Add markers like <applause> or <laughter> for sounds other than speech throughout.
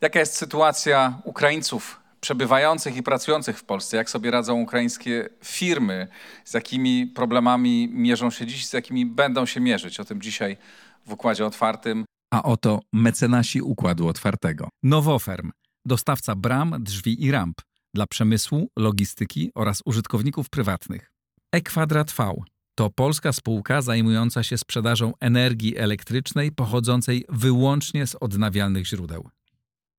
Jaka jest sytuacja Ukraińców przebywających i pracujących w Polsce? Jak sobie radzą ukraińskie firmy? Z jakimi problemami mierzą się dziś, z jakimi będą się mierzyć? O tym dzisiaj w Układzie Otwartym. A oto mecenasi Układu Otwartego. Nowoferm, dostawca bram, drzwi i ramp dla przemysłu, logistyki oraz użytkowników prywatnych. E-Kwadrat V to polska spółka zajmująca się sprzedażą energii elektrycznej pochodzącej wyłącznie z odnawialnych źródeł.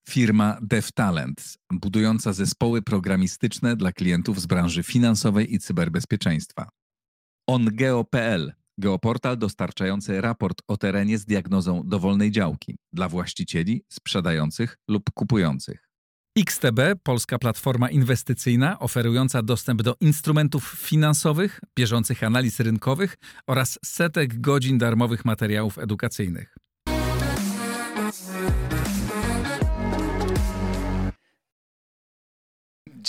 Firma DevTalent, budująca zespoły programistyczne dla klientów z branży finansowej i cyberbezpieczeństwa. OnGeo.pl, geoportal dostarczający raport o terenie z diagnozą dowolnej działki dla właścicieli, sprzedających lub kupujących. XTB, polska platforma inwestycyjna oferująca dostęp do instrumentów finansowych, bieżących analiz rynkowych oraz setek godzin darmowych materiałów edukacyjnych.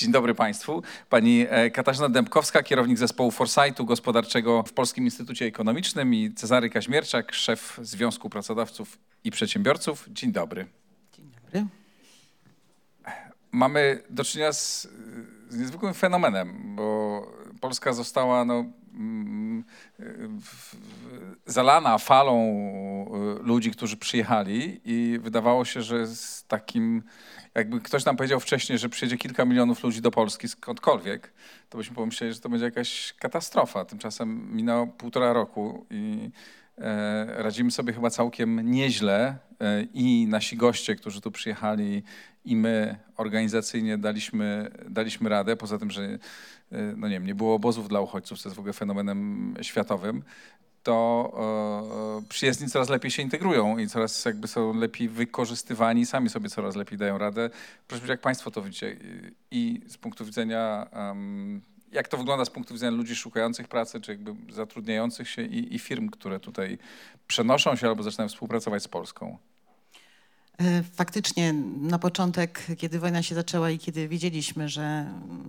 Dzień dobry Państwu. Pani e, Katarzyna Dębkowska, kierownik zespołu Foresightu Gospodarczego w Polskim Instytucie Ekonomicznym i Cezary Kaźmierczak, szef Związku Pracodawców i Przedsiębiorców. Dzień dobry. Dzień dobry. Mamy do czynienia z, z niezwykłym fenomenem, bo Polska została no, zalana falą e, ludzi, którzy przyjechali i wydawało się, że z takim jakby ktoś nam powiedział wcześniej, że przyjedzie kilka milionów ludzi do Polski skądkolwiek, to byśmy pomyśleli, że to będzie jakaś katastrofa. Tymczasem minęło półtora roku i radzimy sobie chyba całkiem nieźle e, i nasi goście, którzy tu przyjechali i my organizacyjnie daliśmy, daliśmy radę, poza tym, że e, no nie, wiem, nie było obozów dla uchodźców, co jest w ogóle fenomenem światowym, to e, przyjezdni coraz lepiej się integrują i coraz jakby są lepiej wykorzystywani, sami sobie coraz lepiej dają radę. Proszę jak Państwo to widzicie i z punktu widzenia, jak to wygląda z punktu widzenia ludzi szukających pracy, czy jakby zatrudniających się i, i firm, które tutaj przenoszą się albo zaczynają współpracować z Polską? E, faktycznie na początek, kiedy wojna się zaczęła i kiedy wiedzieliśmy, że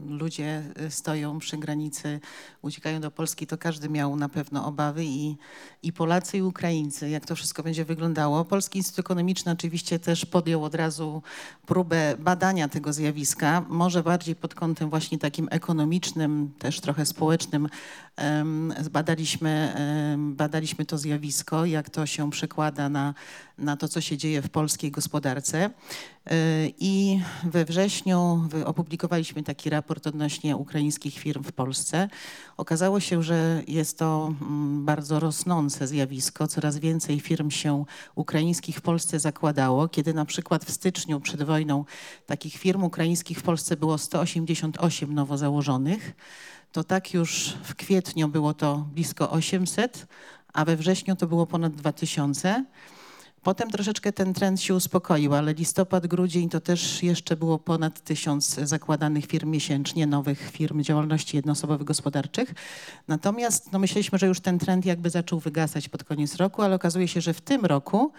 ludzie e, stoją przy granicy, uciekają do Polski, to każdy miał na pewno obawy i, i Polacy i Ukraińcy, jak to wszystko będzie wyglądało. Polski Instytut Ekonomiczny oczywiście też podjął od razu próbę badania tego zjawiska, może bardziej pod kątem właśnie takim ekonomicznym, też trochę społecznym. Badaliśmy, badaliśmy to zjawisko, jak to się przekłada na, na to, co się dzieje w polskiej gospodarce. E, I we wrześniu opublikowaliśmy taki raport odnośnie ukraińskich firm w Polsce. Okazało się, że jest to mm, bardzo rosnące zjawisko. Coraz więcej firm się ukraińskich w Polsce zakładało. Kiedy na przykład w styczniu przed wojną takich firm ukraińskich w Polsce było 188 nowo założonych, to tak już w kwietniu było to blisko 800, a we wrześniu to było ponad 2000. Potem troszeczkę ten trend się uspokoił, ale listopad, grudzień to też jeszcze było ponad tysiąc zakładanych firm miesięcznie, nowych firm działalności jednoosobowych gospodarczych. Natomiast no, myśleliśmy, że już ten trend jakby zaczął wygasać pod koniec roku, ale okazuje się, że w tym roku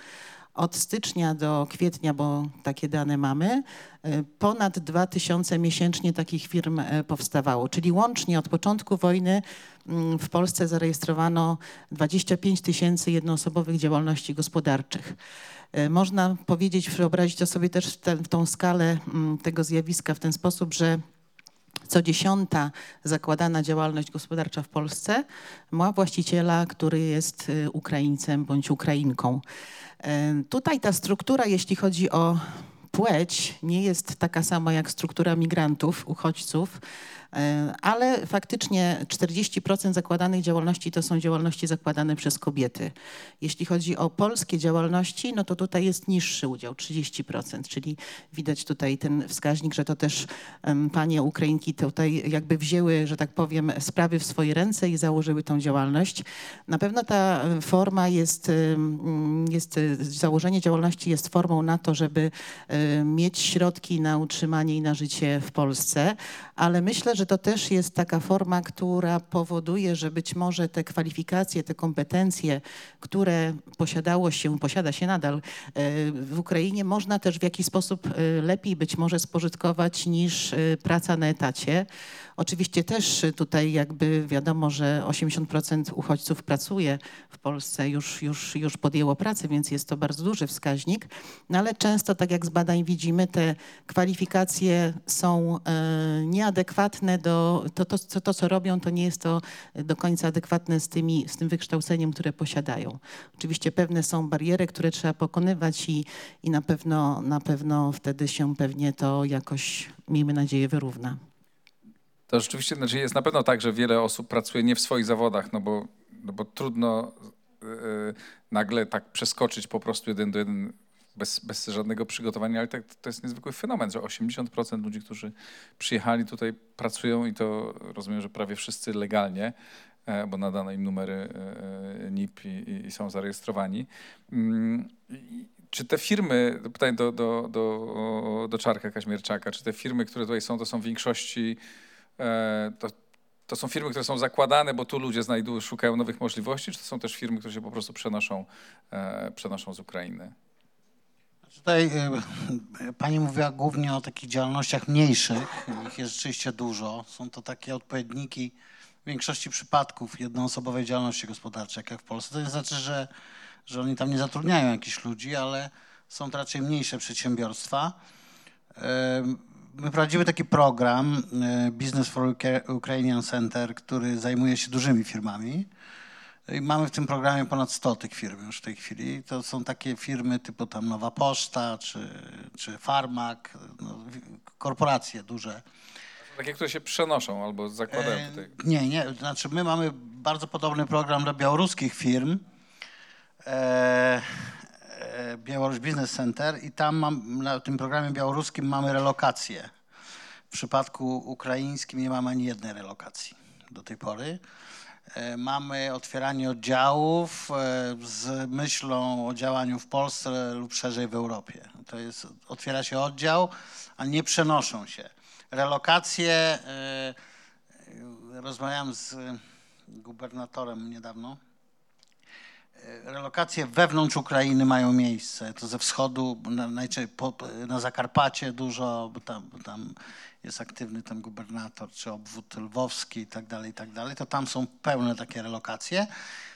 od stycznia do kwietnia, bo takie dane mamy, e, ponad 2000 miesięcznie takich firm e, powstawało. Czyli łącznie od początku wojny mm, w Polsce zarejestrowano 25 tysięcy jednoosobowych działalności gospodarczych. E, można powiedzieć, wyobrazić sobie też w, w tą skalę mm, tego zjawiska w ten sposób, że co dziesiąta zakładana działalność gospodarcza w Polsce ma właściciela, który jest Ukraińcem bądź Ukrainką. Tutaj ta struktura, jeśli chodzi o płeć, nie jest taka sama jak struktura migrantów, uchodźców. E, ale faktycznie 40% zakładanych działalności to są działalności zakładane przez kobiety. Jeśli chodzi o polskie działalności, no to tutaj jest niższy udział, 30%, czyli widać tutaj ten wskaźnik, że to też panie Ukrainki tutaj jakby wzięły, że tak powiem, sprawy w swoje ręce i założyły tą działalność. Na pewno ta forma jest, jest założenie działalności jest formą na to, żeby mieć środki na utrzymanie i na życie w Polsce, ale myślę, że to też jest taka forma, która powoduje, że być może te kwalifikacje, te kompetencje, które posiadało się, posiada się nadal e, w Ukrainie, można też w jakiś sposób e, lepiej być może spożytkować niż e, praca na etacie. Oczywiście też tutaj jakby wiadomo, że 80% uchodźców pracuje w Polsce, już, już, już podjęło pracę, więc jest to bardzo duży wskaźnik, no ale często tak jak z badań widzimy, te kwalifikacje są e, nieadekwatne do to, to, co, to, co robią, to nie jest to do końca adekwatne z, tymi, z tym wykształceniem, które posiadają. Oczywiście pewne są bariery, które trzeba pokonywać i, i na, pewno, na pewno wtedy się pewnie to jakoś, miejmy nadzieję, wyrówna. To rzeczywiście znaczy jest na pewno tak, że wiele osób pracuje nie w swoich zawodach, no bo, no bo trudno yy, nagle tak przeskoczyć po prostu jeden do jeden bez, bez żadnego przygotowania, ale tak, to jest niezwykły fenomen, że 80% ludzi, którzy przyjechali tutaj pracują i to rozumiem, że prawie wszyscy legalnie, e, bo nadano im numery e, NIP i, i są zarejestrowani. Mm, czy te firmy, pytanie do, do, do, do Czarka Kaźmierczaka, czy te firmy, które tutaj są, to są w większości E, to, to są firmy, które są zakładane, bo tu ludzie znajdują, szukają nowych możliwości, czy to są też firmy, które się po prostu przenoszą, e, przenoszą z Ukrainy? Tutaj e, <laughs> pani mówiła głównie o takich działalnościach mniejszych, ich jest rzeczywiście dużo. Są to takie odpowiedniki w większości przypadków jednoosobowej działalności gospodarczej, jak w Polsce. To nie znaczy, że, że oni tam nie zatrudniają jakichś ludzi, ale są to raczej mniejsze przedsiębiorstwa my prowadzimy taki program e, Business for Ukrainian Center, który zajmuje się dużymi firmami. Mamy w tym programie ponad 100 tych firm już w tej chwili. To są takie firmy typu tam Nowa Poczta czy, czy Farmak, no, korporacje duże. Takie, które się przenoszą albo zakładają e, tutaj. Nie, nie. Znaczy my mamy bardzo podobny program dla białoruskich firm. E, E, Białoruś Business Center i tam mam, na tym programie białoruskim mamy relokację. W przypadku ukraińskim nie mamy ani jednej relokacji do tej pory. E, mamy otwieranie oddziałów e, z myślą o działaniu w Polsce lub szerzej w Europie. To jest, otwiera się oddział, a nie przenoszą się. Relokacje, rozmawiałem z gubernatorem niedawno, relokacje wewnątrz Ukrainy mają miejsce. To ze wschodu, na, na Zakarpacie dużo, tam, tam jest aktywny ten gubernator, czy obwód lwowski i tak dalej, i tak dalej. To tam są pełne takie relokacje.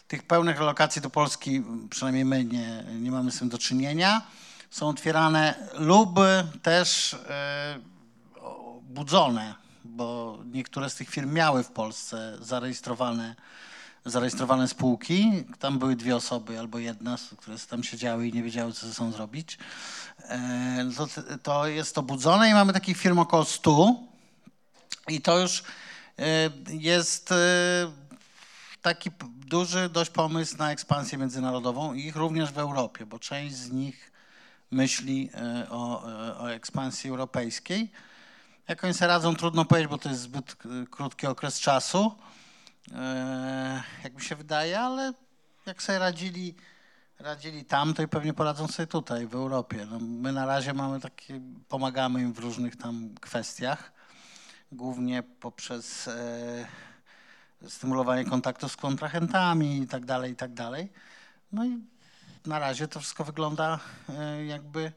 Tych pełnych relokacji do Polski, przynajmniej my nie, nie mamy z tym do czynienia. Są otwierane lub też e, budzone, bo niektóre z tych firm miały w Polsce zarejestrowane zarejestrowane spółki. Tam były dwie osoby albo jedna, które tam siedziały i nie wiedziały, co ze sobą zrobić. E, to, to jest to budzone i mamy takich firm około 100 i to już e, jest e, taki duży dość pomysł na ekspansję międzynarodową i ich również w Europie, bo część z nich myśli o, o ekspansji europejskiej. Jak oni sobie radzą, trudno powiedzieć, bo to jest zbyt krótki okres czasu. E, jak mi się wydaje, ale jak sobie radzili, radzili tam, to i pewnie poradzą sobie tutaj, w Europie. No, my na razie mamy takie, pomagamy im w różnych tam kwestiach, głównie poprzez e, stymulowanie kontaktów z kontrahentami i tak dalej, i tak dalej. No i na razie to wszystko wygląda e, jakby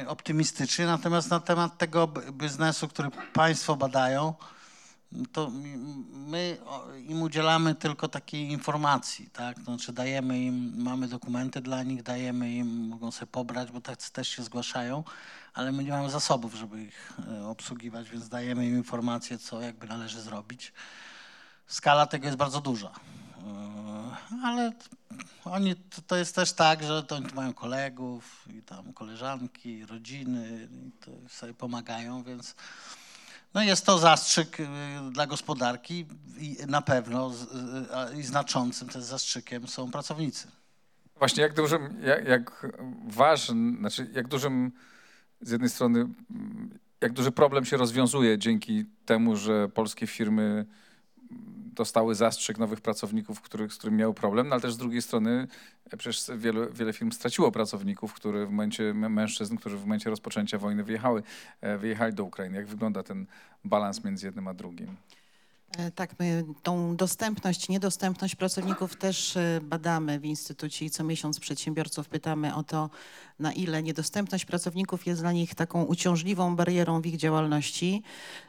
e, optymistycznie, natomiast na temat tego biznesu, który Państwo badają, to my im udzielamy tylko takiej informacji, tak? Znaczy dajemy im, mamy dokumenty dla nich, dajemy im, mogą sobie pobrać, bo tak też się zgłaszają, ale my nie mamy zasobów, żeby ich e, obsługiwać, więc dajemy im informacje, co jakby należy zrobić. Skala tego jest bardzo duża, e, ale oni, to jest też tak, że to oni mają kolegów i tam koleżanki, rodziny i to sobie pomagają, więc no jest to zastrzyk y, dla gospodarki i na pewno i znaczącym też zastrzykiem są pracownicy. Właśnie jak dużym, jak, jak ważnym, znaczy jak dużym z jednej strony, jak duży problem się rozwiązuje dzięki temu, że polskie firmy dostały zastrzyk nowych pracowników, których, z którymi miały problem, no ale też z drugiej strony e, przecież wiele, wiele firm straciło pracowników, które w momencie, mężczyzn, którzy w momencie rozpoczęcia wojny wyjechały, e, wyjechali do Ukrainy. Jak wygląda ten balans między jednym a drugim? E, tak, my tą dostępność, niedostępność pracowników też e, badamy w Instytucie i co miesiąc przedsiębiorców pytamy o to, na ile niedostępność pracowników jest dla nich taką uciążliwą barierą w ich działalności.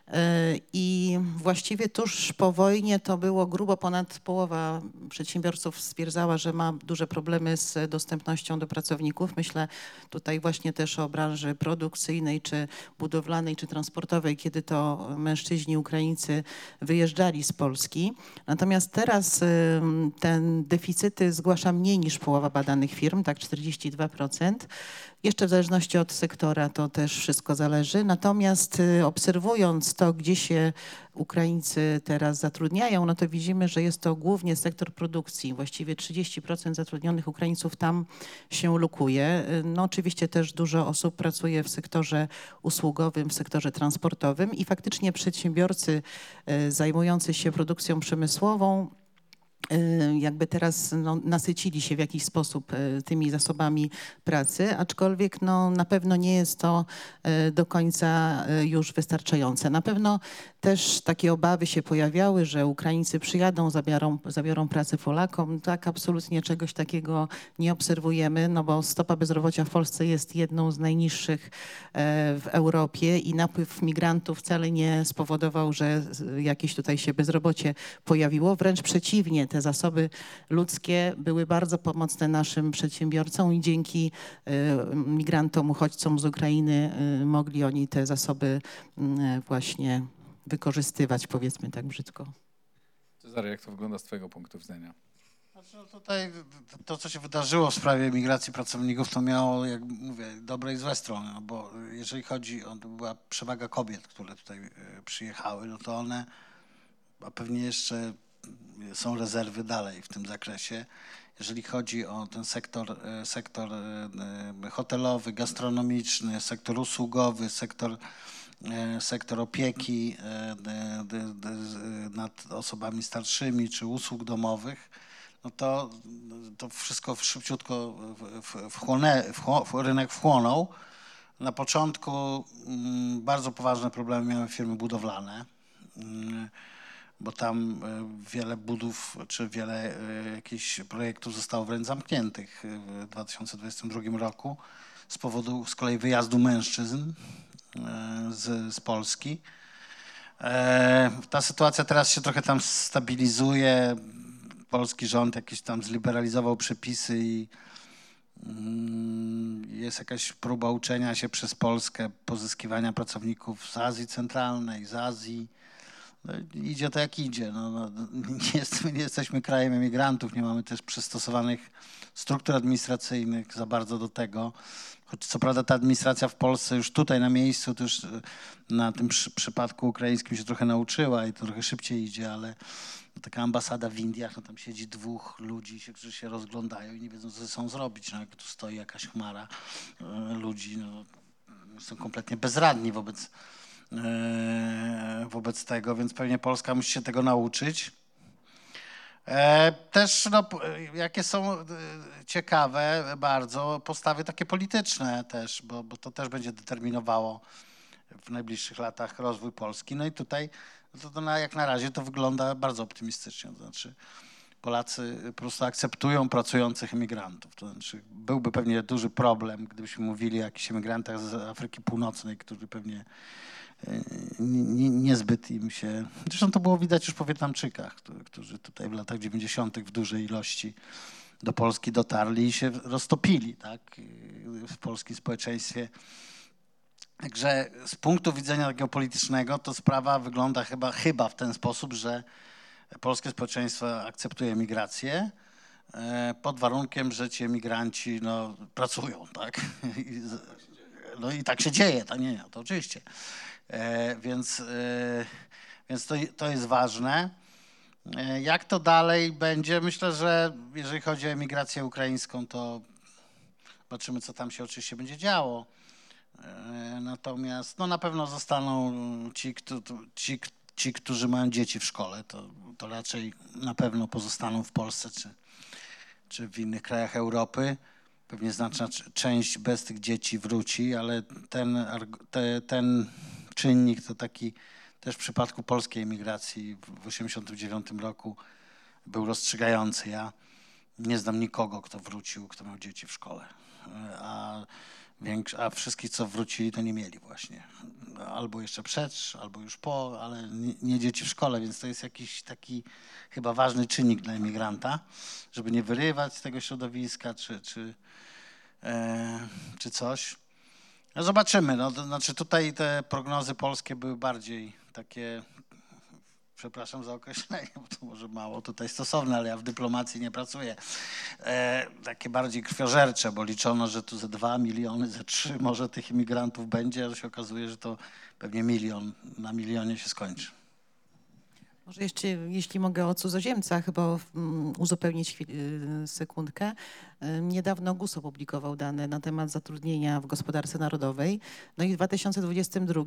E, I właściwie tuż po wojnie to było grubo ponad połowa przedsiębiorców stwierdzała, że ma duże problemy z dostępnością do pracowników. Myślę tutaj właśnie też o branży produkcyjnej, czy budowlanej, czy transportowej, kiedy to mężczyźni Ukraińcy wyjeżdżali z Polski. Natomiast teraz ten deficyty zgłasza mniej niż połowa badanych firm, tak 42%. Jeszcze w zależności od sektora to też wszystko zależy. Natomiast y, obserwując to, gdzie się Ukraińcy teraz zatrudniają, no to widzimy, że jest to głównie sektor produkcji. Właściwie 30% zatrudnionych Ukraińców tam się lukuje. Y, no oczywiście też dużo osób pracuje w sektorze usługowym, w sektorze transportowym i faktycznie przedsiębiorcy y, zajmujący się produkcją przemysłową jakby teraz no, nasycili się w jakiś sposób y, tymi zasobami pracy, aczkolwiek no, na pewno nie jest to y, do końca już wystarczające. Na pewno też takie obawy się pojawiały, że Ukraińcy przyjadą, zabiorą, zabiorą pracę Polakom. Tak, absolutnie czegoś takiego nie obserwujemy, no bo stopa bezrobocia w Polsce jest jedną z najniższych w Europie i napływ migrantów wcale nie spowodował, że jakieś tutaj się bezrobocie pojawiło. Wręcz przeciwnie, te zasoby ludzkie były bardzo pomocne naszym przedsiębiorcom i dzięki y, migrantom, uchodźcom z Ukrainy y, mogli oni te zasoby y, właśnie wykorzystywać, powiedzmy tak brzydko. Cezary, jak to wygląda z Twojego punktu widzenia? Znaczy, no tutaj to, co się wydarzyło w sprawie migracji pracowników, to miało, jak mówię, dobre i złe strony, no bo jeżeli chodzi o, to była przewaga kobiet, które tutaj przyjechały, no to one, a pewnie jeszcze są rezerwy dalej w tym zakresie. Jeżeli chodzi o ten sektor, e, sektor e, e, hotelowy, gastronomiczny, sektor usługowy, sektor, sektor opieki nad osobami starszymi czy usług domowych, no to, to wszystko szybciutko wchłonę, w rynek wchłonął. Na początku mm, bardzo poważne problemy miały firmy budowlane. Bo tam e, wiele budów czy wiele e, jakichś projektów zostało wręcz zamkniętych w 2022 roku z powodu z kolei wyjazdu mężczyzn e, z, z Polski. Ta sytuacja teraz się trochę tam stabilizuje. Polski rząd jakiś tam zliberalizował przepisy i mm, jest jakaś próba uczenia się przez Polskę pozyskiwania pracowników z Azji Centralnej, z Azji no, idzie to jak idzie. No, no, <laughs> nie, jest, nie jesteśmy krajem emigrantów, nie mamy też przystosowanych struktur administracyjnych za bardzo do tego. Choć co prawda ta administracja w Polsce już tutaj na miejscu, to już e, na tym przy, przypadku ukraińskim się trochę nauczyła i to trochę szybciej idzie, ale taka ambasada w Indiach, no tam siedzi dwóch ludzi, którzy się rozglądają i nie wiedzą, co ze sobą zrobić. No, jak tu stoi jakaś chmara e, ludzi, no, są kompletnie bezradni wobec wobec tego, więc pewnie Polska musi się tego nauczyć. E, też no, jakie są e, ciekawe bardzo postawy takie polityczne też, bo, bo to też będzie determinowało w najbliższych latach rozwój Polski. No i tutaj to, to na, jak na razie to wygląda bardzo optymistycznie. To znaczy Polacy po prostu akceptują pracujących emigrantów. To znaczy byłby pewnie duży problem, gdybyśmy mówili o jakichś emigrantach z Afryki Północnej, którzy pewnie niezbyt im się. Zresztą to było widać już po Wietnamczykach, którzy tutaj w latach 90. w dużej ilości do Polski dotarli i się roztopili tak, w polskim społeczeństwie. Także z punktu widzenia geopolitycznego to sprawa wygląda chyba, chyba w ten sposób, że polskie społeczeństwo akceptuje migrację e, pod warunkiem, że ci emigranci no, pracują, tak? <laughs> No i tak się dzieje, nie, nie to oczywiście. E, więc, e, więc to, to jest ważne. E, jak to dalej będzie? Myślę, że jeżeli chodzi o emigrację ukraińską, to zobaczymy, co tam się oczywiście będzie działo. Natomiast no, na pewno zostaną ci, ci, ci, którzy mają dzieci w szkole. To, to raczej na pewno pozostaną w Polsce czy, czy w innych krajach Europy. Pewnie znaczna część bez tych dzieci wróci, ale ten, ten czynnik to taki też w przypadku polskiej emigracji w 1989 roku był rozstrzygający. Ja nie znam nikogo, kto wrócił, kto miał dzieci w szkole. A, większy, a wszystkich, co wrócili, to nie mieli właśnie. Albo jeszcze przed, albo już po, ale nie, nie, dzieci w szkole, więc to jest jakiś taki chyba ważny czynnik dla emigranta, żeby nie wyrywać z tego środowiska, czy, czy, e, czy coś. No zobaczymy. No, to znaczy tutaj te prognozy polskie były bardziej takie przepraszam za określenie, bo to może mało tutaj stosowne, ale ja w dyplomacji nie pracuję, e, takie bardziej krwiożercze, bo liczono, że tu ze dwa miliony, ze trzy może tych imigrantów będzie, ale się okazuje, że to pewnie milion na milionie się skończy. Może jeszcze, jeśli mogę o cudzoziemcach, bo um, uzupełnić y, sekundkę. Y, niedawno GUS opublikował dane na temat zatrudnienia w gospodarce narodowej. No i w 2022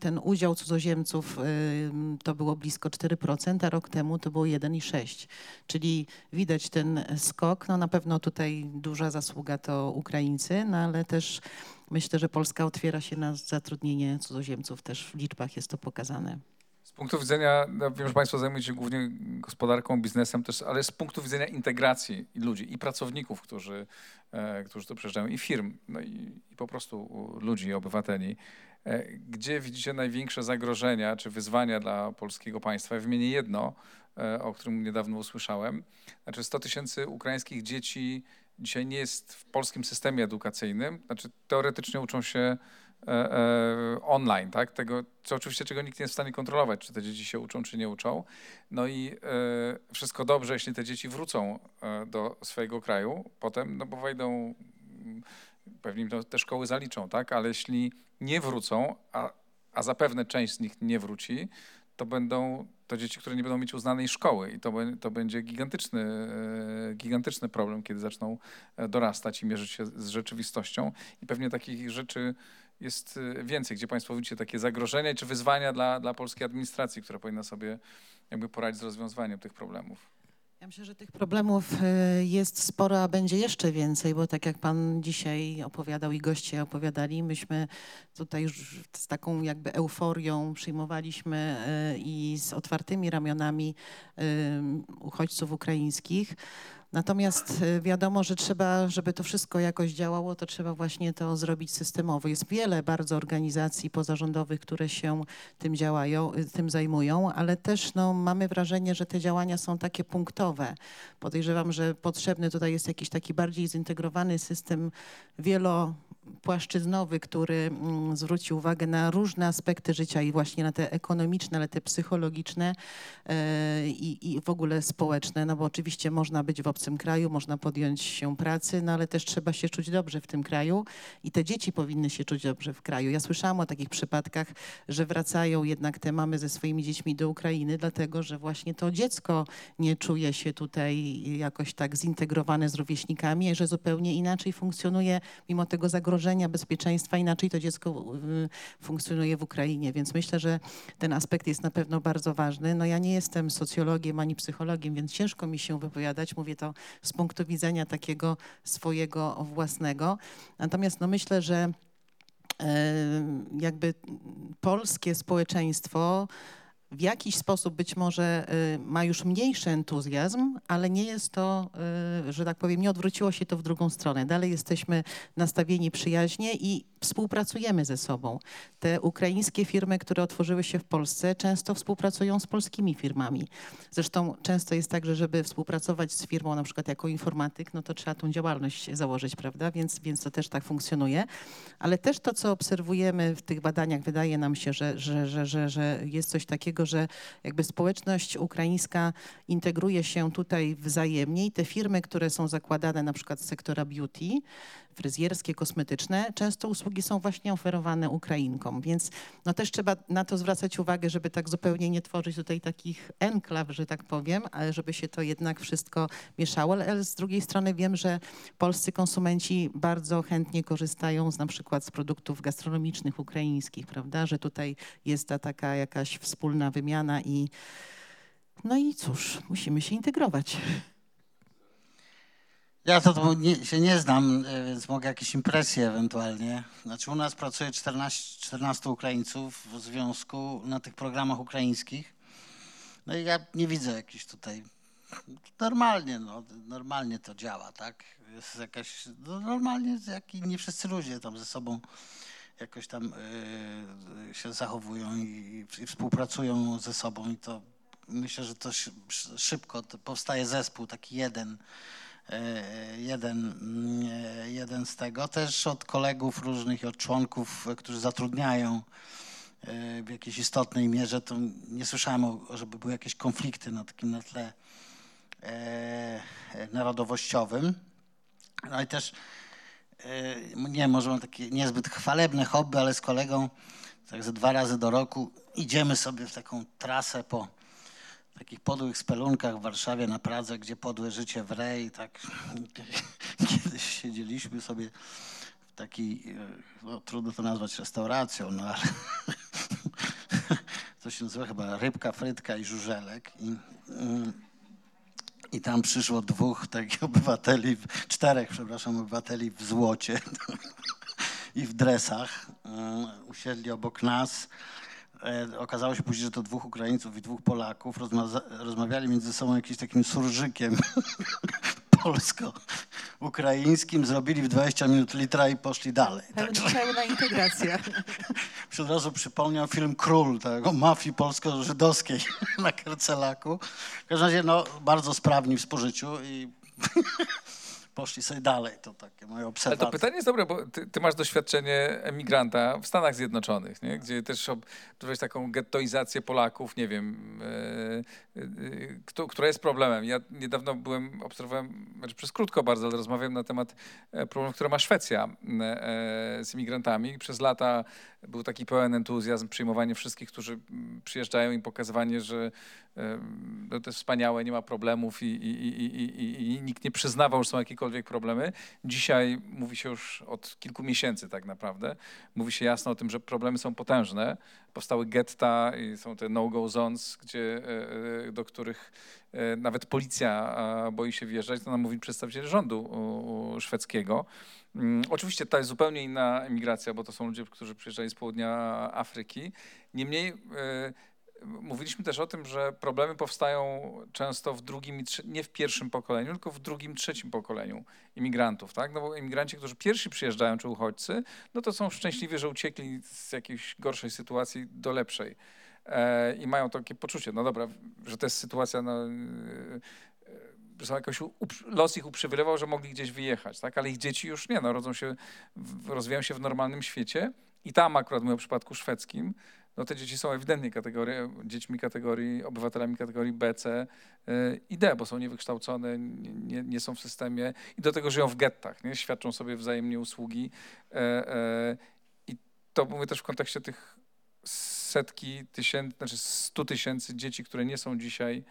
ten udział cudzoziemców y, to było blisko 4%, a rok temu to było 1,6%. Czyli widać ten skok. No na pewno tutaj duża zasługa to Ukraińcy, no ale też myślę, że Polska otwiera się na zatrudnienie cudzoziemców. Też w liczbach jest to pokazane punktu widzenia, no wiem, że Państwo zajmujecie się głównie gospodarką, biznesem też, ale z punktu widzenia integracji ludzi i pracowników, którzy, e, którzy tu przyjeżdżają, i firm, no i, i po prostu ludzi, obywateli, e, gdzie widzicie największe zagrożenia czy wyzwania dla polskiego państwa? Wymienię jedno, e, o którym niedawno usłyszałem. Znaczy 100 tysięcy ukraińskich dzieci dzisiaj nie jest w polskim systemie edukacyjnym. Znaczy teoretycznie uczą się online, tak? Tego, co oczywiście czego nikt nie jest w stanie kontrolować, czy te dzieci się uczą, czy nie uczą. No i e, wszystko dobrze, jeśli te dzieci wrócą do swojego kraju potem, no bo wejdą, mm, pewnie te szkoły zaliczą, tak? Ale jeśli nie wrócą, a, a zapewne część z nich nie wróci, to będą to dzieci, które nie będą mieć uznanej szkoły i to, to będzie gigantyczny, gigantyczny problem, kiedy zaczną dorastać i mierzyć się z rzeczywistością i pewnie takich rzeczy jest y, więcej, gdzie Państwo widzicie takie zagrożenia czy wyzwania dla, dla polskiej administracji, która powinna sobie jakby poradzić z rozwiązywaniem tych problemów? Ja myślę, że tych problemów y, jest sporo, a będzie jeszcze więcej, bo tak jak Pan dzisiaj opowiadał i goście opowiadali, myśmy tutaj już z taką jakby euforią przyjmowaliśmy y, i z otwartymi ramionami uchodźców ukraińskich. Natomiast y, wiadomo, że trzeba, żeby to wszystko jakoś działało, to trzeba właśnie to zrobić systemowo. Jest wiele bardzo organizacji pozarządowych, które się tym działają, y, tym zajmują, ale też no, mamy wrażenie, że te działania są takie punktowe. Podejrzewam, że potrzebny tutaj jest jakiś taki bardziej zintegrowany system wielo płaszczyznowy, który mm, zwróci uwagę na różne aspekty życia i właśnie na te ekonomiczne, ale te psychologiczne e, i, i w ogóle społeczne, no bo oczywiście można być w obcym kraju, można podjąć się pracy, no ale też trzeba się czuć dobrze w tym kraju i te dzieci powinny się czuć dobrze w kraju. Ja słyszałam o takich przypadkach, że wracają jednak te mamy ze swoimi dziećmi do Ukrainy, dlatego że właśnie to dziecko nie czuje się tutaj jakoś tak zintegrowane z rówieśnikami, że zupełnie inaczej funkcjonuje mimo tego zagrożenia zagrożenia bezpieczeństwa, inaczej to dziecko funkcjonuje w Ukrainie. Więc myślę, że ten aspekt jest na pewno bardzo ważny. No ja nie jestem socjologiem ani psychologiem, więc ciężko mi się wypowiadać. Mówię to z punktu widzenia takiego swojego własnego. Natomiast no myślę, że jakby polskie społeczeństwo w jakiś sposób być może y, ma już mniejszy entuzjazm, ale nie jest to, y, że tak powiem, nie odwróciło się to w drugą stronę. Dalej jesteśmy nastawieni przyjaźnie i współpracujemy ze sobą. Te ukraińskie firmy, które otworzyły się w Polsce, często współpracują z polskimi firmami. Zresztą często jest tak, że żeby współpracować z firmą, na przykład jako informatyk, no to trzeba tą działalność założyć, prawda? Więc, więc to też tak funkcjonuje. Ale też to, co obserwujemy w tych badaniach, wydaje nam się, że, że, że, że, że jest coś takiego, że jakby społeczność ukraińska integruje się tutaj wzajemnie i te firmy, które są zakładane na przykład z sektora beauty, fryzjerskie, kosmetyczne, często usługi są właśnie oferowane Ukrainkom, więc no też trzeba na to zwracać uwagę, żeby tak zupełnie nie tworzyć tutaj takich enklaw, że tak powiem, ale żeby się to jednak wszystko mieszało, ale z drugiej strony wiem, że polscy konsumenci bardzo chętnie korzystają z na przykład z produktów gastronomicznych ukraińskich, prawda, że tutaj jest ta taka jakaś wspólna wymiana i no i cóż, musimy się integrować. Ja to, nie, się nie znam, e, więc mogę jakieś impresje ewentualnie. Znaczy u nas pracuje 14, 14 Ukraińców w związku na tych programach ukraińskich. No i ja nie widzę jakichś tutaj... Normalnie, no, normalnie to działa, tak? Jest jakaś... No, normalnie jak i nie wszyscy ludzie tam ze sobą jakoś tam y, się zachowują i, i współpracują ze sobą i to myślę, że to szy- szybko to powstaje zespół, taki jeden, jeden, mm, e, jeden z tego. Też od kolegów różnych od członków, e, którzy zatrudniają e, w jakiejś istotnej mierze, to nie słyszałem, o- żeby były jakieś konflikty na takim na tle e, e, narodowościowym. No i też e, nie, może mam takie niezbyt chwalebne hobby, ale z kolegą tak dwa razy do roku idziemy sobie w taką trasę po takich podłych spelunkach w Warszawie, na Pradze, gdzie podłe życie wre i tak <laughs> kiedyś siedzieliśmy sobie w takiej, e, no, trudno to nazwać restauracją, no ale <laughs> to się nazywa chyba rybka, frytka i żużelek i, mm, i tam przyszło dwóch takich <laughs> obywateli, czterech, przepraszam, obywateli w złocie i w dresach. e, Usiedli obok nas. E, Okazało się później, że to dwóch Ukraińców i dwóch Polaków. Rozmaza- rozmawiali między sobą jakimś takim surżykiem <laughs> polsko-ukraińskim. Zrobili w 20 minut litra i poszli dalej. Tak. Pełna, pełna integracja. Się od razu przypomniał film Król, tego mafii polsko-żydowskiej <laughs> na Kercelaku. W każdym razie no, bardzo sprawni w spożyciu i <laughs> poszli sobie dalej. To takie moje Ale obserwacje. to pytanie jest dobre, bo ty, ty masz doświadczenie emigranta w Stanach Zjednoczonych, nie? gdzie też odbyłeś taką gettoizację Polaków, nie wiem, e, e, kto, która jest problemem. Ja niedawno byłem, obserwowałem, znaczy przez krótko bardzo, ale rozmawiałem na temat e, problemów, które ma Szwecja z imigrantami. Przez lata był taki pełen entuzjazm, przyjmowanie wszystkich, którzy mm, przyjeżdżają i pokazywanie, że no, to jest wspaniałe, nie ma problemów i, i, i, i nikt nie przyznawał, że są jakiekolwiek problemy. Dzisiaj mówi się już od kilku miesięcy tak naprawdę, mówi się jasno o tym, że problemy są potężne. Powstały getta i są te no-go zones, gdzie, e, e, do których e, nawet policja boi się wjeżdżać. To nam mówi przedstawiciel rządu szwedzkiego. Mm, Oczywiście to jest zupełnie inna emigracja, bo to są ludzie, którzy przyjeżdżali z południa Afryki. Niemniej mówiliśmy też o tym, że problemy powstają często w drugim nie w pierwszym pokoleniu, tylko w drugim, trzecim pokoleniu imigrantów, tak? No bo imigranci, którzy pierwsi przyjeżdżają, czy uchodźcy, no to są szczęśliwi, że uciekli z jakiejś gorszej sytuacji do lepszej. E, I mają takie poczucie, no dobra, że to jest sytuacja, no, e, że są jakoś los ich uprzywilejował, że mogli gdzieś wyjechać, tak? Ale ich dzieci już nie, no, rodzą się, rozwijają się w normalnym świecie i tam akurat mówię o przypadku szwedzkim, no te dzieci są ewidentnie kategorii, dziećmi kategorii, obywatelami kategorii B, C y, i D, bo są niewykształcone, nie, nie, są w systemie i do tego żyją w gettach, nie? świadczą sobie wzajemnie usługi. E, e, I to mówię też w kontekście tych setki tysięcy, znaczy stu tysięcy dzieci, które nie są dzisiaj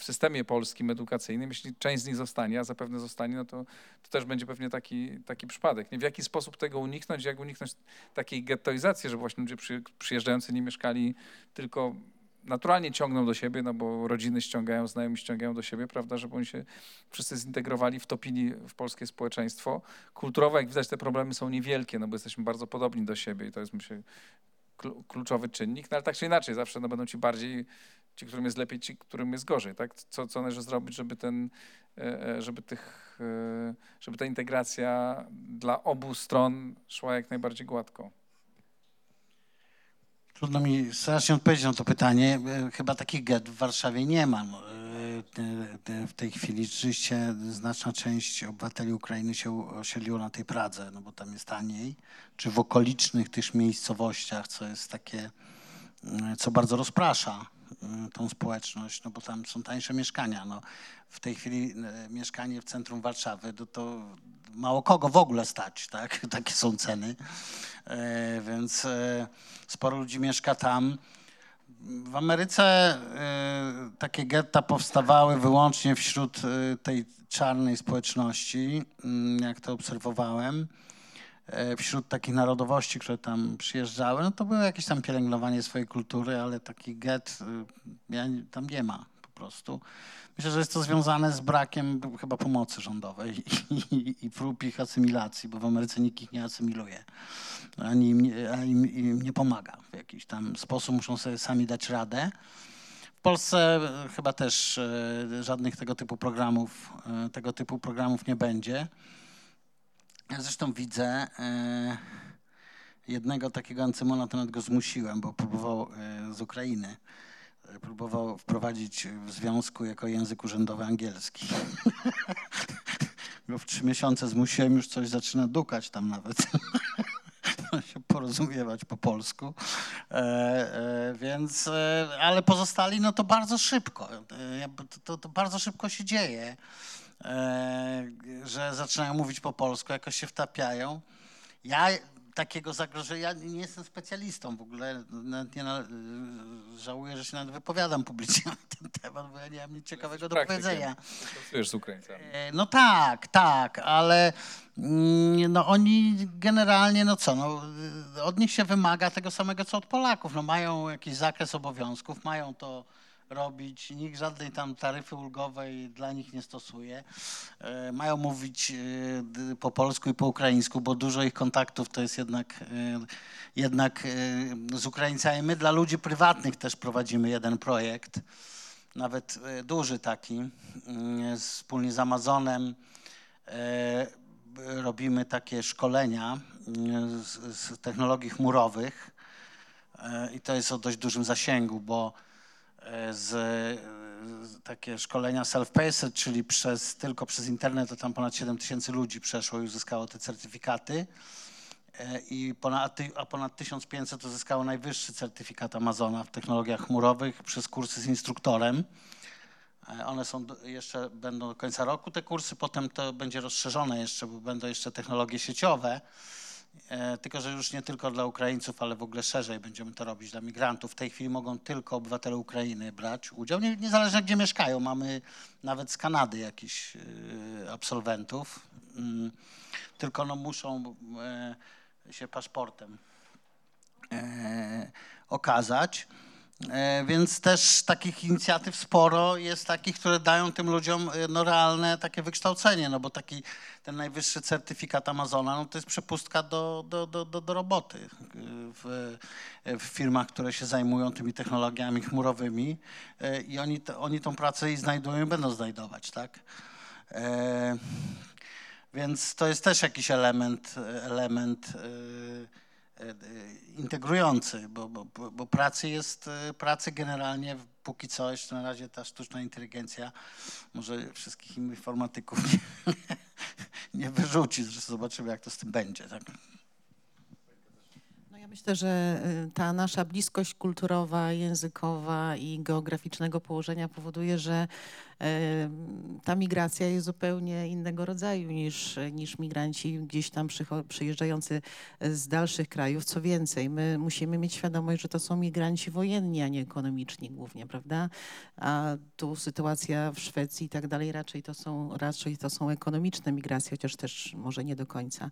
w systemie polskim edukacyjnym, jeśli część z nich zostanie, a zapewne zostanie, no to, to też będzie pewnie taki, taki przypadek. Nie? W jaki sposób tego uniknąć, jak uniknąć takiej gettoizacji, żeby właśnie ludzie przy, przyjeżdżający nie mieszkali tylko naturalnie ciągną do siebie, no bo rodziny ściągają, znajomi ściągają do siebie, prawda, żeby oni się wszyscy zintegrowali, wtopili w polskie społeczeństwo. Kulturowo, jak widać, te problemy są niewielkie, no bo jesteśmy bardzo podobni do siebie i to jest, myślę, klu- kluczowy czynnik, no ale tak czy inaczej, zawsze no, będą ci bardziej, ci, którym jest lepiej, ci, którym jest gorzej, tak? Co, co należy zrobić, żeby ten, e, e, żeby tych, e, żeby ta integracja dla obu stron szła jak najbardziej gładko. Trudno mi strasznie odpowiedzieć na to pytanie. Chyba takich get w Warszawie nie ma. No, W tej chwili rzeczywiście znaczna część obywateli Ukrainy się osiedliło na tej Pradze, no bo tam jest taniej, czy w okolicznych tych miejscowościach, co jest takie, co bardzo rozprasza tą społeczność, no bo tam są tańsze mieszkania. No, w tej chwili e, mieszkanie w centrum Warszawy, to, to mało kogo w ogóle stać, tak? <laughs> Takie są ceny. E, Więc sporo ludzi mieszka tam. W Ameryce takie getta powstawały wyłącznie wśród tej czarnej społeczności, mm, jak to obserwowałem. E, Wśród takich narodowości, które tam przyjeżdżały, no to było jakieś tam pielęgnowanie swojej kultury, ale takich get nie- tam nie ma po prostu. Myślę, że jest to związane z brakiem chyba pomocy rządowej i, i, i prób ich asymilacji, bo w Ameryce nikt ich nie asymiluje, ani im, nie- a im, nie pomaga w jakiś tam sposób, muszą sobie sami dać radę. W Polsce e, chyba też e, żadnych tego typu programów, tego typu programów nie będzie. Ja zresztą widzę e, jednego takiego Ancymona, to nawet go zmusiłem, bo próbował e, z Ukrainy. e, Próbował wprowadzić w związku jako język urzędowy angielski. <laughs> Go w trzy miesiące zmusiłem, już coś zaczyna dukać tam nawet. <laughs> się porozumiewać po polsku. E, e, więc, e, ale pozostali, no to bardzo szybko. To, to, to bardzo szybko się dzieje, że zaczynają mówić po polsku, jakoś się wtapiają. Ja takiego zagrożenia, ja nie jestem specjalistą w ogóle, nawet nie na, żałuję, że się nawet wypowiadam publicznie <laughs> na ten temat, bo ja nie mam nic ciekawego do powiedzenia. Pracujesz z Ukraińcami. E, No tak, tak, ale mm, no oni generalnie, no co, no, od nich się wymaga tego samego co od Polaków. No mają jakiś zakres obowiązków, mają to robić, nikt żadnej tam taryfy ulgowej dla nich nie stosuje. E, Mają mówić d- po polsku i po ukraińsku, bo dużo ich kontaktów to jest jednak, y, jednak z Ukraińcami. My dla ludzi prywatnych też prowadzimy jeden projekt nawet e, duży taki, mm, wspólnie z Amazonem e, robimy takie szkolenia mm, z, z technologii chmurowych E, i to jest o dość dużym zasięgu, bo e, z, z takie szkolenia self-paced, czyli przez, tylko przez internet, to tam ponad 7 tysięcy ludzi przeszło i uzyskało te certyfikaty. E, I ponad, a ponad 1500 uzyskało najwyższy certyfikat Amazona w technologiach chmurowych przez kursy z instruktorem. E, One są jeszcze będą do końca roku te kursy, potem to będzie rozszerzone jeszcze, bo będą jeszcze technologie sieciowe. E, Tylko, że już nie tylko dla Ukraińców, ale w ogóle szerzej będziemy to robić dla migrantów. W tej chwili mogą tylko obywatele Ukrainy brać udział, nie- niezależnie gdzie mieszkają. Mamy nawet z Kanady jakichś e, absolwentów, Mm, tylko no muszą e, się paszportem okazać. E, Więc też takich inicjatyw sporo jest takich, które dają tym ludziom e, no, realne takie wykształcenie, no bo taki ten najwyższy certyfikat Amazona, no to jest przepustka do, do, do, do, do roboty e, w, w firmach, które się zajmują tymi technologiami chmurowymi i oni, oni tą pracę i znajdują i będą znajdować, tak? Więc to jest też jakiś element, element integrujący, bo, bo, bo- pracy jest, e, pracy generalnie póki co, jeszcze na razie ta sztuczna inteligencja może wszystkich informatyków <laughs> nie, nie wyrzuci, zobaczymy jak to z tym będzie. Tak? No ja myślę, że ta nasza bliskość kulturowa, językowa i geograficznego położenia powoduje, że e, ta migracja jest zupełnie innego rodzaju niż, niż migranci gdzieś tam przyjeżdżający z dalszych krajów. Co więcej, my musimy mieć świadomość, że to są migranci wojenni, a nie ekonomiczni głównie, prawda? A tu sytuacja w Szwecji i tak dalej raczej to są, raczej to są ekonomiczne migracje, chociaż też może nie do końca.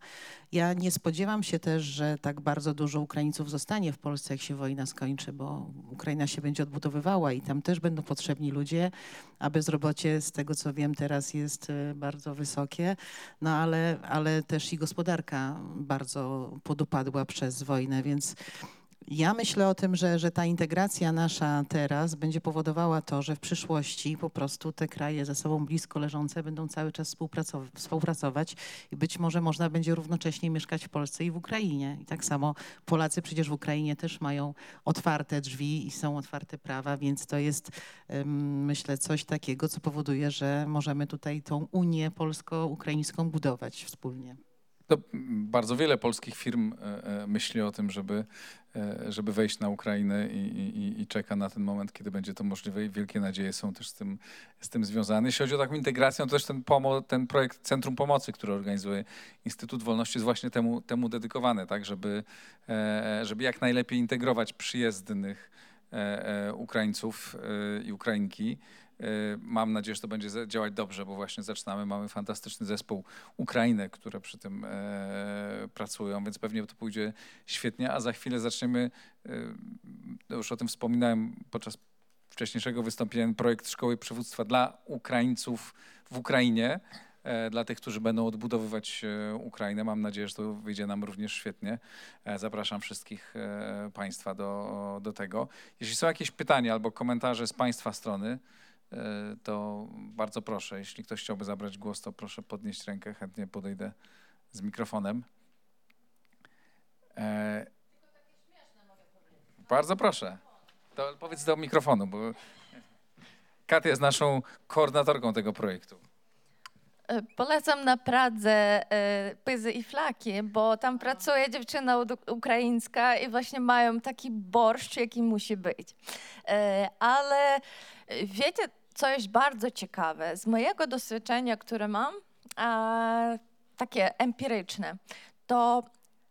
Ja nie spodziewam się też, że tak bardzo dużo Ukraińców zostanie w Polsce, jak się wojna skończy, bo Ukraina się będzie odbudowywała i tam też będą potrzebni ludzie, a bezrobocie z tego co wiem teraz jest e, bardzo wysokie, no ale, ale też i gospodarka bardzo podupadła przez wojnę, więc ja myślę o tym, że, że ta integracja nasza teraz będzie powodowała to, że w przyszłości po prostu te kraje ze sobą blisko leżące będą cały czas współpracow- współpracować i być może można będzie równocześnie mieszkać w Polsce i w Ukrainie. I tak samo Polacy przecież w Ukrainie też mają otwarte drzwi i są otwarte prawa, więc to jest myślę coś takiego, co powoduje, że możemy tutaj tą Unię polsko-ukraińską budować wspólnie. To mm, bardzo wiele polskich firm e, e, myśli o tym, żeby, e, żeby wejść na Ukrainę i, i, i czeka na ten moment, kiedy będzie to możliwe i wielkie nadzieje są też z tym, z tym związane. Jeśli chodzi o taką integrację, to też ten, pomo- ten projekt Centrum Pomocy, który organizuje Instytut Wolności jest właśnie temu, temu dedykowany, tak, żeby, żeby jak najlepiej integrować przyjezdnych Ukraińców i Ukrainki. E, Mam nadzieję, że to będzie działać dobrze, bo właśnie zaczynamy. Mamy fantastyczny zespół Ukrainy, które przy tym e, pracują, więc pewnie to pójdzie świetnie, a za chwilę zaczniemy, e, już o tym wspominałem podczas wcześniejszego wystąpienia projekt Szkoły Przywództwa dla Ukraińców w Ukrainie, e, dla tych, którzy będą odbudowywać e, Ukrainę. Mam nadzieję, że to wyjdzie nam również świetnie. Zapraszam wszystkich Państwa do, do tego. Jeśli są jakieś pytania albo komentarze z Państwa strony, to bardzo proszę. Jeśli ktoś chciałby zabrać głos, to proszę podnieść rękę. Chętnie podejdę z mikrofonem. E, Bardzo proszę. To powiedz do mikrofonu, bo Katia jest naszą koordynatorką tego projektu. E, Polecam na Pradze e, Pyzy i Flaki, bo tam pracuje dziewczyna ukraińska i właśnie mają taki borszcz, jaki musi być. E, Ale wiecie, co jest bardzo ciekawe? Z mojego doświadczenia, które mam, a, takie empiryczne, to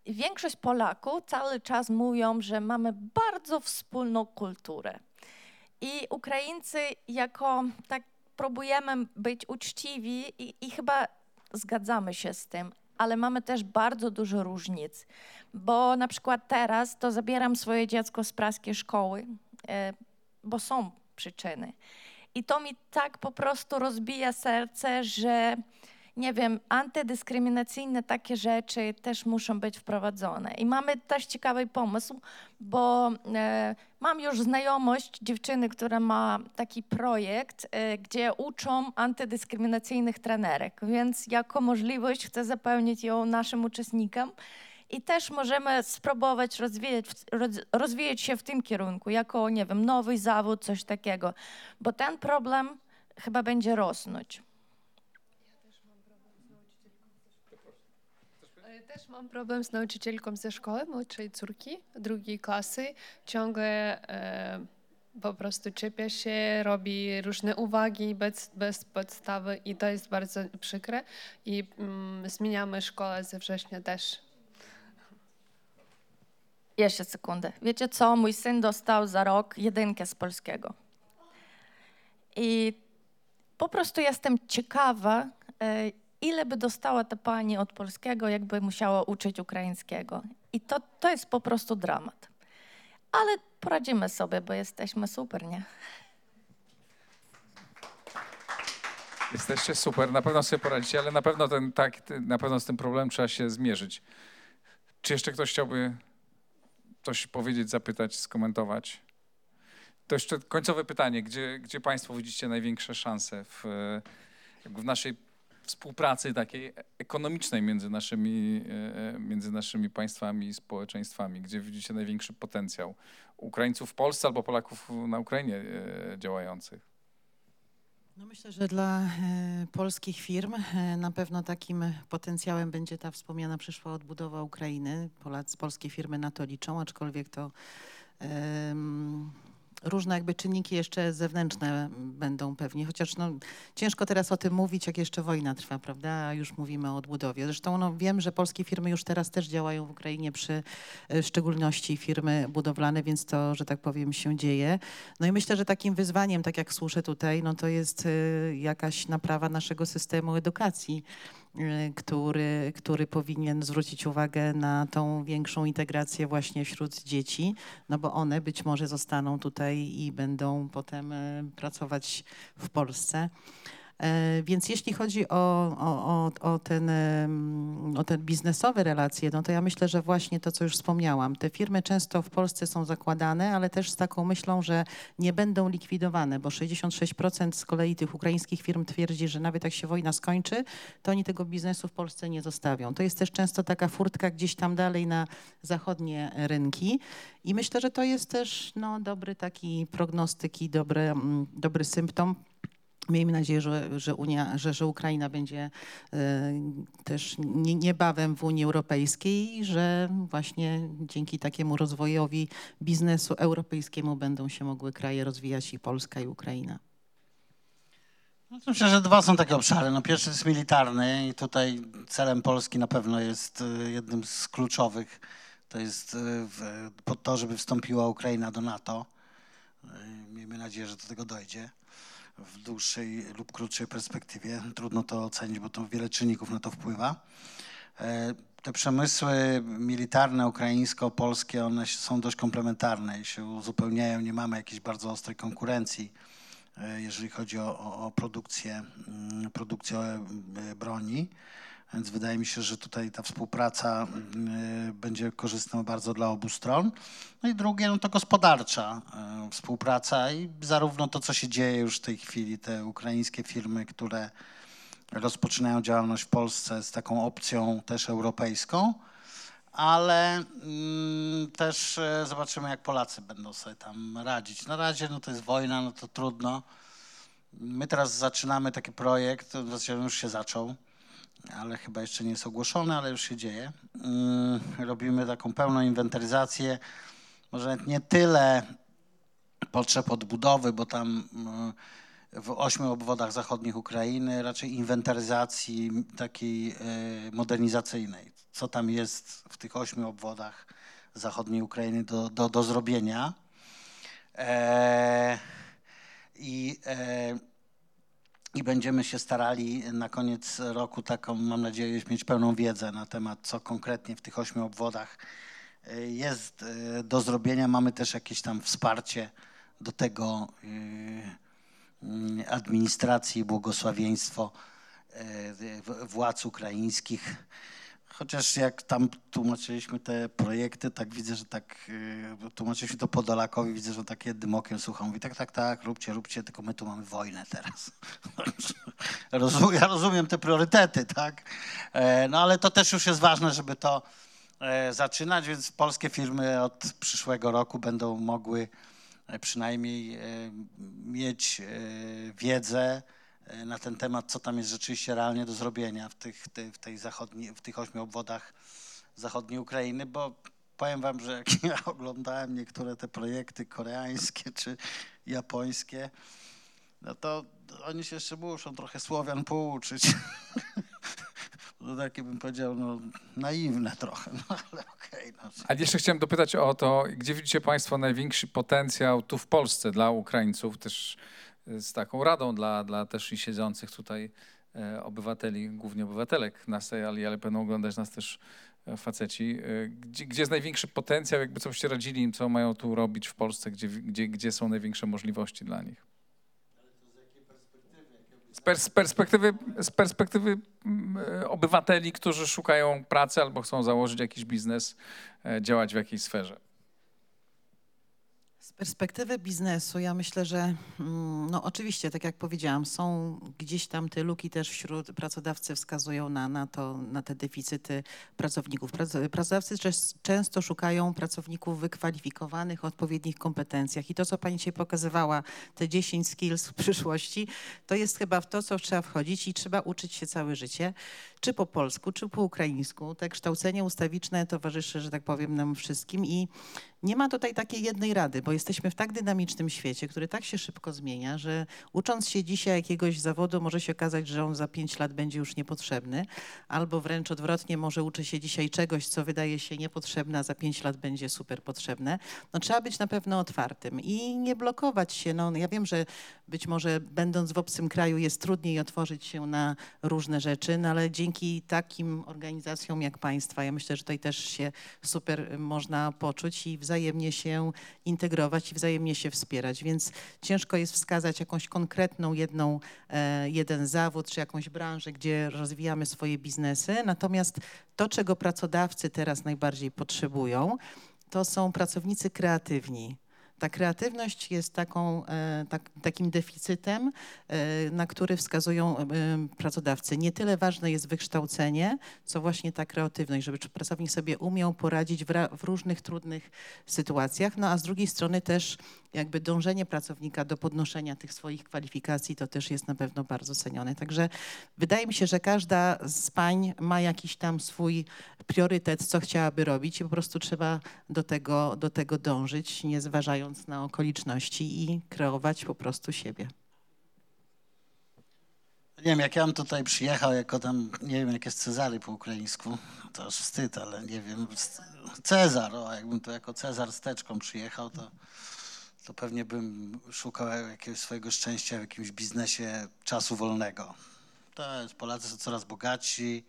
większość Polaków cały czas mówią, że mamy bardzo wspólną kulturę. I Ukraińcy jako tak próbujemy być uczciwi i, i chyba zgadzamy się z tym, ale mamy też bardzo dużo różnic. Bo na przykład teraz to zabieram swoje dziecko z praskiej szkoły, e, bo są przyczyny. I to mi tak po prostu rozbija serce, że nie wiem, antydyskryminacyjne takie rzeczy też muszą być wprowadzone. I mamy też ciekawy pomysł, bo e, mam już znajomość dziewczyny, która ma taki projekt, e, gdzie uczą antydyskryminacyjnych trenerek, więc jako możliwość chcę zapewnić ją naszym uczestnikom. I też możemy spróbować rozwijać, roz- rozwijać się w tym kierunku, jako, nie wiem, nowy zawód, coś takiego, bo ten problem chyba będzie rosnąć. Też mam problem z nauczycielką ze szkoły, młodszej córki, drugiej klasy. Ciągle e, po prostu czepia się, robi różne uwagi bez, bez podstawy i to jest bardzo przykre. I mm, zmieniamy szkołę ze września też. Jeszcze sekundę. Wiecie co? Mój syn dostał za rok jedynkę z polskiego. I po prostu jestem ciekawa, e, ile by dostała ta pani od polskiego, jakby musiała uczyć ukraińskiego. I to, to jest po prostu dramat. Ale poradzimy sobie, bo jesteśmy super, nie? Jesteście super, na pewno sobie poradzicie, ale na pewno, ten, tak, na pewno z tym problemem trzeba się zmierzyć. Czy jeszcze ktoś chciałby coś powiedzieć, zapytać, skomentować? To jeszcze końcowe pytanie. Gdzie, gdzie Państwo widzicie największe szanse w, w naszej współpracy takiej ekonomicznej między naszymi, e, między naszymi państwami i społeczeństwami? Gdzie widzicie największy potencjał Ukraińców w Polsce albo Polaków na Ukrainie e, działających? No myślę, że dla e, polskich firm e, na pewno takim potencjałem będzie ta wspomniana przyszła odbudowa Ukrainy. Polacy, polskie firmy na to liczą, aczkolwiek to em, różne jakby czynniki jeszcze zewnętrzne będą pewnie, chociaż no, ciężko teraz o tym mówić, jak jeszcze wojna trwa, prawda? A już mówimy o odbudowie. Zresztą no, wiem, że polskie firmy już teraz też działają w Ukrainie przy e, szczególności firmy budowlane, więc to, że tak powiem, się dzieje. No i myślę, że takim wyzwaniem, tak jak słyszę tutaj, no to jest y, jakaś naprawa naszego systemu edukacji, który, który powinien zwrócić uwagę na tą większą integrację właśnie wśród dzieci, no bo one być może zostaną tutaj i będą potem y, pracować w Polsce. E, Więc jeśli chodzi o, o, o, ten, o te biznesowe relacje, no to ja myślę, że właśnie to, co już wspomniałam, te firmy często w Polsce są zakładane, ale też z taką myślą, że nie będą likwidowane, bo 66% z kolei tych ukraińskich firm twierdzi, że nawet jak się wojna skończy, to oni tego biznesu w Polsce nie zostawią. To jest też często taka furtka gdzieś tam dalej na zachodnie rynki i myślę, że to jest też no, dobry taki prognostyk i dobry, mm, dobry symptom. Miejmy nadzieję, że, że, Unia, że, że Ukraina będzie e, też nie, niebawem w Unii Europejskiej i że właśnie dzięki takiemu rozwojowi biznesu europejskiemu będą się mogły kraje rozwijać i Polska i Ukraina. No myślę, że dwa są takie obszary. No pierwszy jest militarny i tutaj celem Polski na pewno jest y, jednym z kluczowych. To jest w, po to, żeby wstąpiła Ukraina do NATO. Miejmy nadzieję, że do tego dojdzie w dłuższej lub krótszej perspektywie. Trudno to ocenić, bo to wiele czynników na to wpływa. E, te przemysły militarne, ukraińsko-polskie, one są dość komplementarne i się uzupełniają. Nie mamy jakiejś bardzo ostrej konkurencji, e, jeżeli chodzi o, o, produkcję, mm, produkcję e, broni. Więc wydaje mi się, że tutaj ta współpraca mm, będzie korzystna bardzo dla obu stron. No i drugie, no to gospodarcza współpraca i zarówno to, co się dzieje już w tej chwili, te ukraińskie firmy, które rozpoczynają działalność w Polsce z taką opcją też europejską, ale mm, też e, zobaczymy, jak Polacy będą sobie tam radzić. Na razie no to jest wojna, no to trudno. My teraz zaczynamy taki projekt, już się zaczął, ale chyba jeszcze nie jest ogłoszony, ale już się dzieje. Mm, robimy taką pełną inwentaryzację, może nie tyle potrzeb odbudowy, bo tam mm, w ośmiu obwodach zachodnich Ukrainy, raczej inwentaryzacji takiej e, modernizacyjnej. Co tam jest w tych ośmiu obwodach zachodniej Ukrainy do, do, do zrobienia. E, I, e, I będziemy się starali na koniec roku taką, mam nadzieję, mieć pełną wiedzę na temat, co konkretnie w tych ośmiu obwodach e, jest e, do zrobienia. Mamy też jakieś tam wsparcie do tego e, administracji, błogosławieństwo władz ukraińskich. Chociaż jak tam tłumaczyliśmy te projekty, tak widzę, że tak e, tłumaczyliśmy to Podolakowi, widzę, że tak jednym okiem słucham. Mówi tak, tak, tak, róbcie, róbcie, tylko my tu mamy wojnę teraz. <laughs> ja rozumiem te priorytety, tak? E, no ale to też już jest ważne, żeby to zaczynać, więc polskie firmy od przyszłego roku będą mogły przynajmniej e, mieć e, wiedzę e, na ten temat, co tam jest rzeczywiście realnie do zrobienia w tych, w tej zachodniej, w tych ośmiu obwodach zachodniej Ukrainy, bo powiem wam, że jak <laughs> ja oglądałem niektóre te projekty koreańskie czy japońskie, no to oni się jeszcze muszą trochę Słowian pouczyć. <laughs> no takie bym powiedział, no naiwne trochę, no ale okej. Okay, no. A jeszcze chciałem dopytać o to, gdzie widzicie Państwo największy potencjał tu w Polsce dla Ukraińców, też e, z taką radą dla, dla też i siedzących tutaj e, obywateli, głównie obywatelek nas, ale, ale będą oglądać nas też e, faceci. Gdzie, gdzie jest największy potencjał, jakby co byście radzili im, co mają tu robić w Polsce, gdzie, gdzie, gdzie są największe możliwości dla nich? z perspektywy, z perspektywy mm, e, obywateli, którzy szukają pracy albo chcą założyć jakiś biznes, e, działać w jakiejś sferze. Perspektywy biznesu, ja myślę, że mm, no oczywiście, tak jak powiedziałam, są gdzieś tam te luki też wśród pracodawcy wskazują na, na, to, na te deficyty pracowników. Pracodawcy często szukają pracowników wykwalifikowanych, o odpowiednich kompetencjach i to, co Pani dzisiaj pokazywała, te 10 skills w przyszłości, to jest chyba w to, co trzeba wchodzić i trzeba uczyć się całe życie, czy po polsku, czy po ukraińsku. Te kształcenie ustawiczne towarzyszy, że tak powiem, nam wszystkim i nie ma tutaj takiej jednej rady, bo jesteśmy w tak dynamicznym świecie, który tak się szybko zmienia, że ucząc się dzisiaj jakiegoś zawodu może się okazać, że on za pięć lat będzie już niepotrzebny, albo wręcz odwrotnie, może uczy się dzisiaj czegoś, co wydaje się niepotrzebne, a za pięć lat będzie super potrzebne. No trzeba być na pewno otwartym i nie blokować się. No, ja wiem, że być może będąc w obcym kraju jest trudniej otworzyć się na różne rzeczy, no ale dzięki takim organizacjom jak państwa, ja myślę, że tutaj też się super można poczuć i wzajemnie się integrować i wzajemnie się wspierać, więc ciężko jest wskazać jakąś konkretną jedną, e, jeden zawód czy jakąś branżę, gdzie rozwijamy swoje biznesy. Natomiast to, czego pracodawcy teraz najbardziej potrzebują, to są pracownicy kreatywni, ta kreatywność jest taką, e, tak, takim deficytem, e, na który wskazują e, pracodawcy. Nie tyle ważne jest wykształcenie, co właśnie ta kreatywność, żeby pracownik sobie umiał poradzić w, w różnych trudnych sytuacjach, no a z drugiej strony też jakby dążenie pracownika do podnoszenia tych swoich kwalifikacji to też jest na pewno bardzo cenione. Także wydaje mi się, że każda z pań ma jakiś tam swój priorytet, co chciałaby robić i po prostu trzeba do tego, do tego dążyć, nie zważając na okoliczności i kreować po prostu siebie. Nie wiem, jak ja bym tutaj przyjechał jako tam, nie wiem jak jest Cezary po ukraińsku, to aż wstyd, ale nie wiem, Cezar, o, jakbym tu jako Cezar z teczką przyjechał, to to pewnie bym szukał jakiegoś swojego szczęścia w jakimś biznesie czasu wolnego. To jest, Polacy są coraz bogatsi,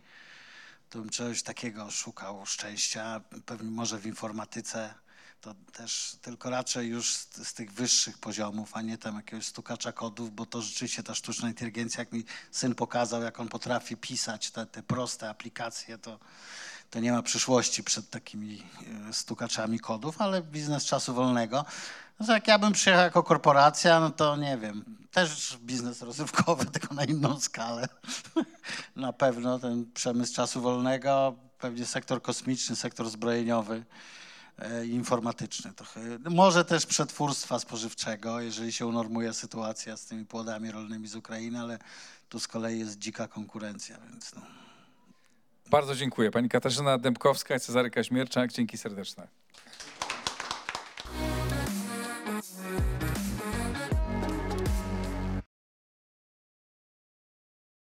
to bym czegoś takiego szukał szczęścia. Pewnie może w informatyce to też tylko raczej już z, z tych wyższych poziomów, a nie tam jakiegoś stukacza kodów, bo to rzeczywiście ta sztuczna inteligencja, jak mi syn pokazał, jak on potrafi pisać te, te proste aplikacje, to, to nie ma przyszłości przed takimi e, stukaczami kodów, ale biznes czasu wolnego. No jak ja bym przyjechał jako korporacja, no to nie wiem, też biznes rozrywkowy, <laughs> tylko na inną skalę. <laughs> Na pewno ten przemysł czasu wolnego, pewnie sektor kosmiczny, sektor zbrojeniowy, e, informatyczny. Trochę. Może też przetwórstwa spożywczego, jeżeli się unormuje sytuacja z tymi płodami rolnymi z Ukrainy, ale tu z kolei jest dzika konkurencja, więc no. Bardzo dziękuję. Pani Katarzyna Dębkowska i Cezary Kaźmierczak. Dzięki serdeczne.